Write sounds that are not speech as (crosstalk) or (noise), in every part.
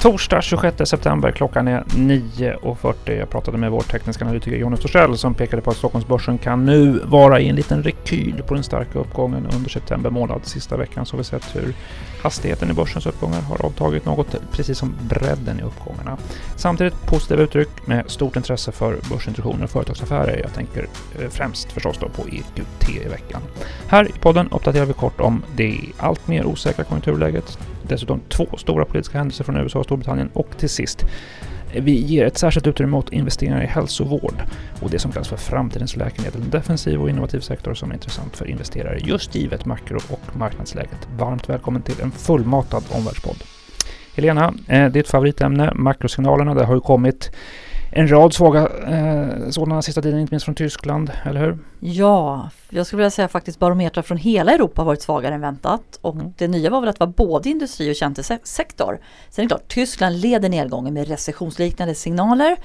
Torsdag 26 september, klockan är 9.40. Jag pratade med vår tekniska analytiker Jonas Torssell som pekade på att Stockholmsbörsen kan nu vara i en liten rekyl på den starka uppgången under september månad. Sista veckan så har vi sett hur hastigheten i börsens uppgångar har avtagit något, precis som bredden i uppgångarna. Samtidigt positiva uttryck med stort intresse för börsintroduktioner och företagsaffärer. Jag tänker eh, främst förstås då på EQT i veckan. Här i podden uppdaterar vi kort om det allt mer osäkra konjunkturläget, dessutom två stora politiska händelser från USA och Storbritannien och till sist vi ger ett särskilt utrymme åt investeringar i hälsovård och det som kallas för framtidens läkemedel, en defensiv och innovativ sektor som är intressant för investerare just givet makro och marknadsläget. Varmt välkommen till en fullmatad omvärldspodd. Helena, eh, ditt favoritämne, makrosignalerna, det har ju kommit en rad svaga eh, sådana sista tiden, inte minst från Tyskland, eller hur? Ja, jag skulle vilja säga faktiskt barometrar från hela Europa har varit svagare än väntat. Och mm. det nya var väl att det var både industri och tjänstesektor. Sen är det klart, Tyskland leder nedgången med recessionsliknande signaler.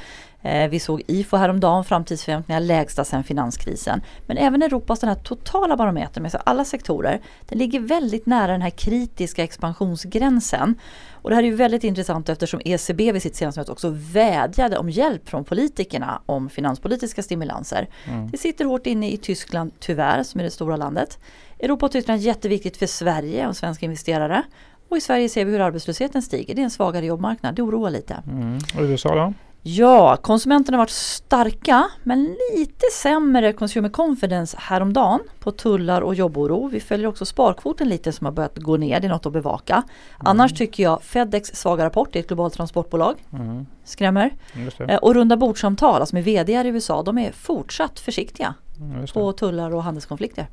Eh, vi såg IFO häromdagen, framtidsförväntningar lägsta sedan finanskrisen. Men även Europas den här totala barometern med alla sektorer, den ligger väldigt nära den här kritiska expansionsgränsen. Och det här är ju väldigt intressant eftersom ECB vid sitt senaste möte också vädjade om hjälp från politikerna om finanspolitiska stimulanser. Mm. Det sitter hårt inne i Tyskland tyvärr, som är det stora landet. Europa och Tyskland är jätteviktigt för Sverige och svenska investerare. Och i Sverige ser vi hur arbetslösheten stiger. Det är en svagare jobbmarknad. Det oroar lite. Mm. Och USA då? Ja, konsumenterna har varit starka men lite sämre consumer confidence häromdagen på tullar och jobboro. Vi följer också sparkvoten lite som har börjat gå ner, det är något att bevaka. Mm. Annars tycker jag Fedex svaga rapport, det är ett globalt transportbolag, mm. skrämmer. Eh, och runda bordsamtal, alltså med vd i USA, de är fortsatt försiktiga på tullar och handelskonflikter.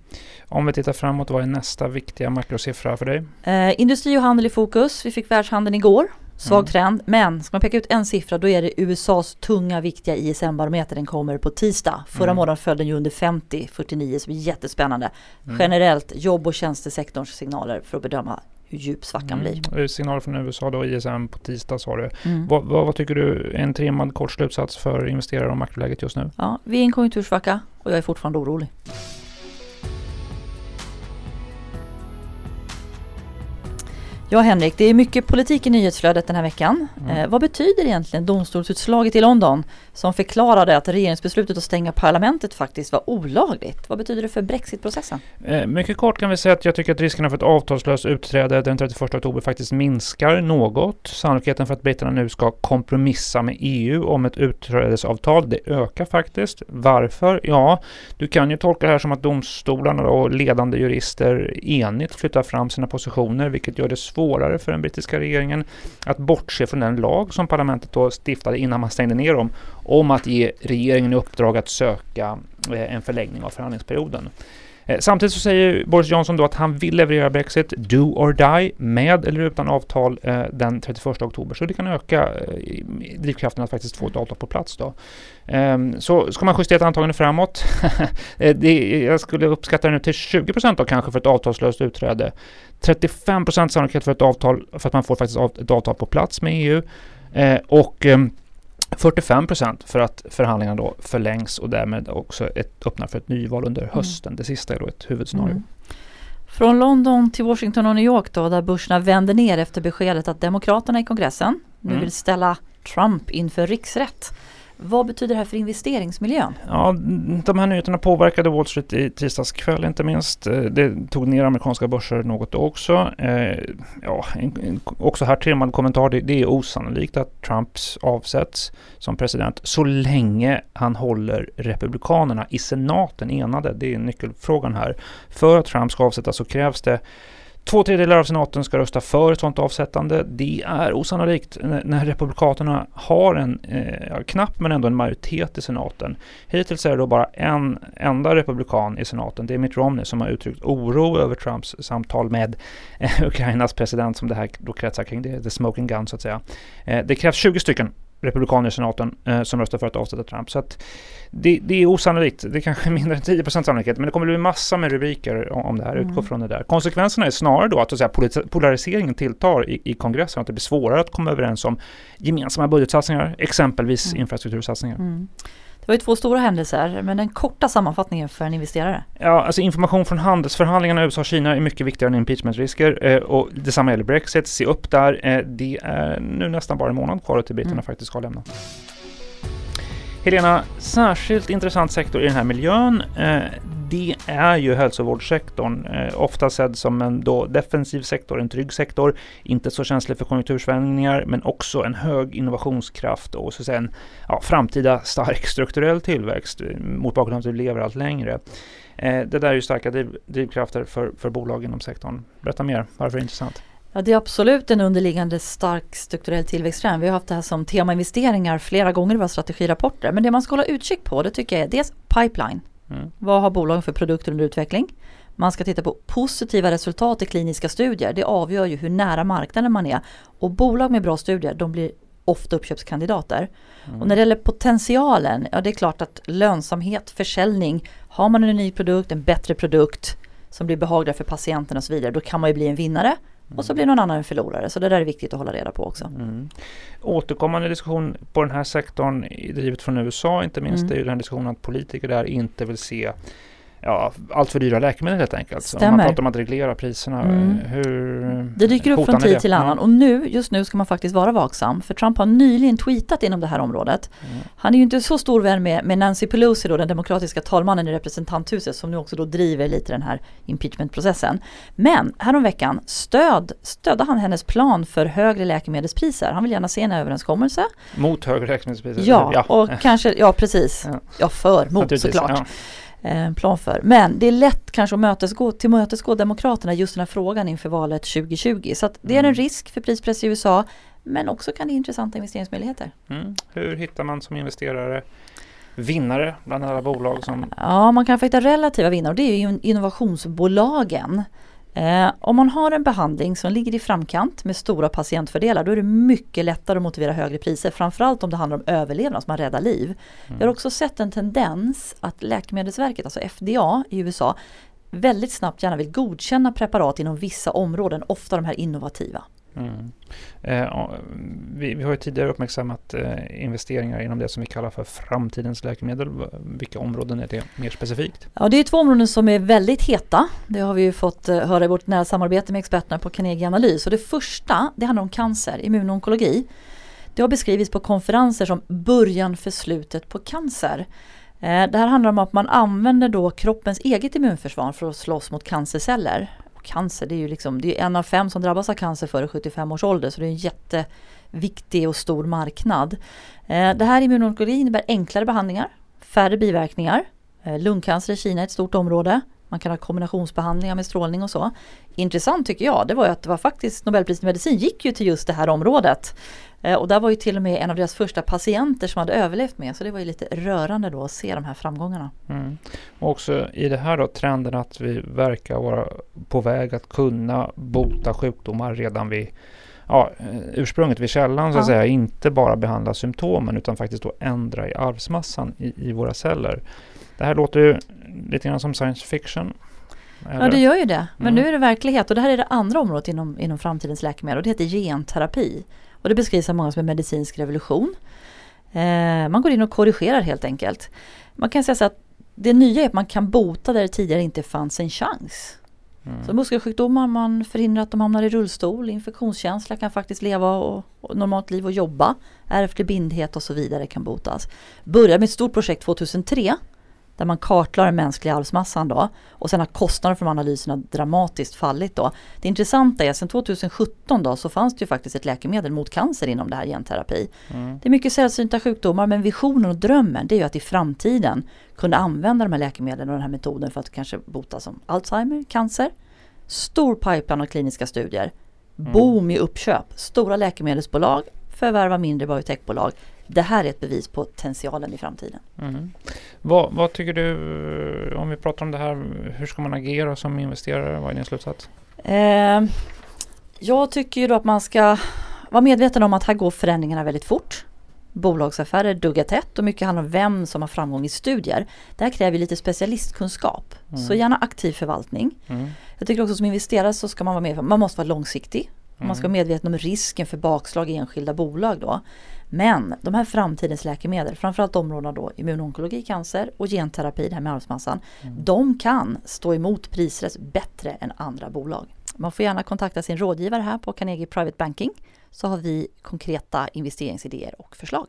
Om vi tittar framåt, vad är nästa viktiga makrosiffra för dig? Eh, industri och handel i fokus. Vi fick världshandeln igår Svag mm. trend, men ska man peka ut en siffra då är det USAs tunga viktiga ISM-barometer. Den kommer på tisdag. Förra mm. månaden föll den ju under 50, 49 så det är jättespannande. Mm. Generellt jobb och tjänstesektorns signaler för att bedöma hur djup svackan mm. blir. Signaler från USA då, ISM på tisdag sa du. Mm. Vad, vad, vad, tycker du är en trimmad kort slutsats för investerare om makroläget just nu? Ja, vi är i en konjunktursvacka och jag är fortfarande orolig. Ja Henrik, det är mycket politik i nyhetsflödet den här veckan. Mm. Eh, vad betyder egentligen domstolsutslaget i London som förklarade att regeringsbeslutet att stänga parlamentet faktiskt var olagligt? Vad betyder det för brexitprocessen? Eh, mycket kort kan vi säga att jag tycker att riskerna för ett avtalslöst utträde den 31 oktober faktiskt minskar något. Sannolikheten för att britterna nu ska kompromissa med EU om ett utträdesavtal, det ökar faktiskt. Varför? Ja, du kan ju tolka det här som att domstolarna och ledande jurister enigt flyttar fram sina positioner, vilket gör det svårt svårare för den brittiska regeringen att bortse från den lag som parlamentet då stiftade innan man stängde ner dem om att ge regeringen i uppdrag att söka eh, en förlängning av förhandlingsperioden. Eh, samtidigt så säger Boris Johnson då att han vill leverera Brexit, do or die, med eller utan avtal eh, den 31 oktober. Så det kan öka eh, drivkraften att faktiskt få ett avtal på plats då. Um, så ska man justera antagande framåt, (laughs) eh, det, jag skulle uppskatta det nu till 20 procent då kanske för ett avtalslöst utträde. 35 procent sannolikhet för ett avtal, för att man får faktiskt ett avtal på plats med EU. Eh, och ehm, 45 procent för att förhandlingarna då förlängs och därmed också ett, öppnar för ett nyval under mm. hösten. Mm. Det sista är då ett huvudscenario. Mm. Från London till Washington och New York då, där börserna vänder ner efter beskedet att Demokraterna i kongressen nu mm. vill ställa Trump inför riksrätt. Vad betyder det här för investeringsmiljön? Ja, de här nyheterna påverkade Wall Street i tisdags kväll inte minst. Eh, det tog ner amerikanska börser något också. Eh, ja, en, en, också här trimmad kommentar. Det, det är osannolikt att Trumps avsätts som president så länge han håller republikanerna i senaten enade. Det är nyckelfrågan här. För att Trump ska avsättas så krävs det Två tredjedelar av senaten ska rösta för ett sådant avsättande. Det är osannolikt när republikanerna har en eh, knapp men ändå en majoritet i senaten. Hittills är det då bara en enda republikan i senaten, det är Mitt Romney, som har uttryckt oro över Trumps samtal med eh, Ukrainas president som det här då kretsar kring, det är the smoking gun så att säga. Eh, det krävs 20 stycken republikaner i senaten eh, som röstar för att avsätta Trump. Så att det, det är osannolikt. Det är kanske är (laughs) mindre än 10% sannolikhet, men det kommer bli massa med rubriker om, det här. Mm. Utgå från det där. Konsekvenserna är snarare då att, att säga, polariseringen tilltar i, i kongressen, att det blir svårare att komma överens om gemensamma budgetsatsningar, exempelvis mm. infrastruktursatsningar. Mm. Det var ju två stora händelser, men den korta sammanfattningen för en investerare? Ja, alltså information från handelsförhandlingarna USA och Kina är mycket viktigare än impeachmentrisker eh, och detsamma gäller Brexit. Se upp där. Eh, det är nu nästan bara en månad kvar till britterna mm. faktiskt ska lämna. Helena, särskilt intressant sektor i den här miljön eh, det är ju hälsovårdssektorn. Eh, ofta sedd som en då defensiv sektor, en trygg sektor. Inte så känslig för konjunktursvängningar men också en hög innovationskraft och så att säga en ja, framtida stark strukturell tillväxt eh, mot bakgrund av att vi lever allt längre. Eh, det där är ju starka driv, drivkrafter för, för bolag inom sektorn. Berätta mer, varför är det intressant? Ja, det är absolut en underliggande stark strukturell tillväxttrend. Vi har haft det här som temainvesteringar flera gånger i våra strategirapporter. Men det man ska hålla utkik på det tycker jag är dels pipeline. Mm. Vad har bolagen för produkter under utveckling? Man ska titta på positiva resultat i kliniska studier. Det avgör ju hur nära marknaden man är. Och bolag med bra studier, de blir ofta uppköpskandidater. Mm. Och när det gäller potentialen, ja det är klart att lönsamhet, försäljning, har man en unik produkt, en bättre produkt som blir behagligare för patienten och så vidare, då kan man ju bli en vinnare. Och så blir någon annan en förlorare. Så det där är viktigt att hålla reda på också. Mm. Återkommande diskussion på den här sektorn drivet från USA inte minst. Mm. Är ju den diskussionen att politiker där inte vill se ja, allt för dyra läkemedel helt enkelt. Stämmer. Så man pratar om att reglera priserna. Mm. Hur det dyker upp från tid till annan och nu, just nu ska man faktiskt vara vaksam. För Trump har nyligen tweetat inom det här området. Mm. Han är ju inte så stor vän med, med Nancy Pelosi, då, den demokratiska talmannen i representanthuset som nu också då driver lite den här impeachmentprocessen. Men häromveckan stöd, stödde han hennes plan för högre läkemedelspriser. Han vill gärna se en överenskommelse. Mot högre läkemedelspriser? Ja, ja. och kanske, ja precis. Ja, ja för, mot såklart. Ja. Eh, plan för. Men det är lätt kanske att mötesgå, tillmötesgå Demokraterna just den här frågan inför valet 2020. Så det är en mm. risk för prispress i USA men också kan det intressanta investeringsmöjligheter. Mm. Hur hittar man som investerare vinnare bland alla bolag? Som... Ja, man kan få hitta relativa vinnare och det är ju innovationsbolagen. Eh, om man har en behandling som ligger i framkant med stora patientfördelar då är det mycket lättare att motivera högre priser. Framförallt om det handlar om överlevnad, som man räddar liv. Mm. Vi har också sett en tendens att Läkemedelsverket, alltså FDA i USA, väldigt snabbt gärna vill godkänna preparat inom vissa områden, ofta de här innovativa. Mm. Eh, vi, vi, har ju tidigare uppmärksammat eh, investeringar inom det som vi kallar för framtidens läkemedel. Vilka områden är det mer specifikt? Ja, det är två områden som är väldigt heta. Det har vi ju fått eh, höra i vårt nära samarbete med experterna på Carnegie Analys. Och det första, det handlar om cancer, immunonkologi. Det har beskrivits på konferenser som början för slutet på cancer. Eh, det här handlar om att man använder då kroppens eget immunförsvar för att slåss mot cancerceller cancer, det är ju liksom, det är en av fem som drabbas av cancer före 75 års ålder så det är en jätteviktig och stor marknad. Eh, det här immunonkologi innebär enklare behandlingar, färre biverkningar. Eh, lungcancer i Kina är ett stort område. Man kan ha kombinationsbehandlingar med strålning och så. Intressant tycker jag, det var att det var faktiskt Nobelpriset i medicin gick ju till just det här området. Eh, och där var ju till och med en av deras första patienter som hade överlevt med. Så det var ju lite rörande då att se de här framgångarna. Mm. Och också i det här då trenden att vi verkar vara på väg att kunna bota sjukdomar redan vid ja, eh, ursprunget vid källan så att ja. säga. Inte bara behandla symptomen utan faktiskt då ändra i arvsmassan i, i våra celler. Det här låter ju lite grann som science fiction. Eller? Ja det gör ju det. Men mm. nu är det verklighet och det här är det andra området inom, inom framtidens läkemedel och det heter genterapi. Och det beskrivs av många som en medicinsk revolution. Eh, man går in och korrigerar helt enkelt. Man kan säga så att det nya är att man kan bota där det tidigare inte fanns en chans. Mm. Så muskelsjukdomar, man förhindrar att de hamnar i rullstol, infektionskänsla kan faktiskt leva och, och normalt liv och jobba. Ärftlig bindhet och så vidare kan botas. Började med ett stort projekt 2003 där man kartlade den mänskliga arvsmassan då och sen har kostnaderna för de analyserna dramatiskt fallit då. Det intressanta är att sedan 2017 då så fanns det ju faktiskt ett läkemedel mot cancer inom det här genterapi. Mm. Det är mycket sällsynta sjukdomar men visionen och drömmen det är ju att i framtiden kunna använda de här läkemedlen och den här metoden för att kanske bota som Alzheimer, cancer. Stor pipeline av kliniska studier. Mm. Boom i uppköp. Stora läkemedelsbolag förvärva mindre biotechbolag det här är ett bevis på potentialen i framtiden. Mm. Vad, vad, tycker du, om vi pratar om det här, hur ska man agera som investerare? Vad är din slutsats? Eh, jag tycker ju då att man ska vara medveten om att här går förändringarna väldigt fort. Bolagsaffärer duggar tätt och mycket handlar om vem som har framgång i studier. Det här kräver lite specialistkunskap. Mm. Så gärna aktiv förvaltning. Mm. Jag tycker också som investerare så ska man vara med, man måste vara långsiktig. Mm. Man ska vara medveten om risken för bakslag i enskilda bolag då. Men de här framtidens läkemedel, framförallt områdena då immunonkologi, cancer och genterapi, det här med arvsmassan. Mm. De kan stå emot prisrätt bättre än andra bolag. Man får gärna kontakta sin rådgivare här på Carnegie Private Banking så har vi konkreta investeringsidéer och förslag.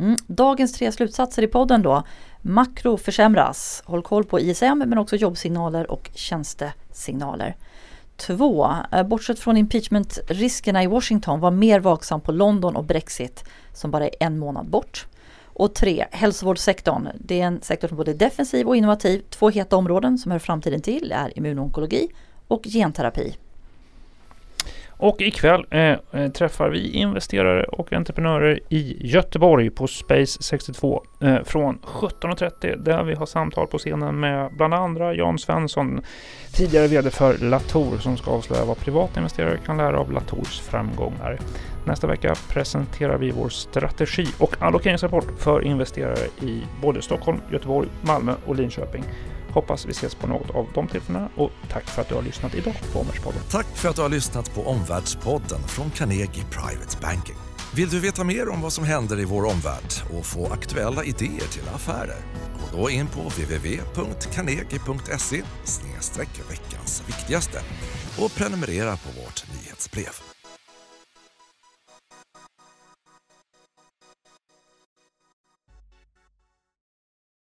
Mm. Dagens tre slutsatser i podden då. Makro försämras. Håll koll på ISM men också jobbsignaler och tjänstesignaler. Två, eh, bortsett från impeachment-riskerna i Washington var mer vaksam på London och Brexit som bara är en månad bort. Och tre, hälsovårdssektorn. Det är en sektor som både är defensiv och innovativ. Två heta områden som hör framtiden till är immunonkologi och genterapi. Och ikväll eh, eh, träffar vi investerare och entreprenörer i Göteborg på Space 62 eh, från 17.30 där vi har samtal på scenen med bland andra Jan Svensson, tidigare VD för Latour som ska avslöja vad privata investerare kan lära av Latours framgångar. Nästa vecka presenterar vi vår strategi och allokeringsrapport för investerare i både Stockholm, Göteborg, Malmö och Linköping. Hoppas vi ses på något av de tillfällena och tack för att du har lyssnat idag på Omvärldspodden. Tack för att du har lyssnat på Omvärldspodden från Carnegie Private Banking. Vill du veta mer om vad som händer i vår omvärld och få aktuella idéer till affärer? Gå då in på www.carnegie.se veckans viktigaste och prenumerera på vårt nyhetsbrev.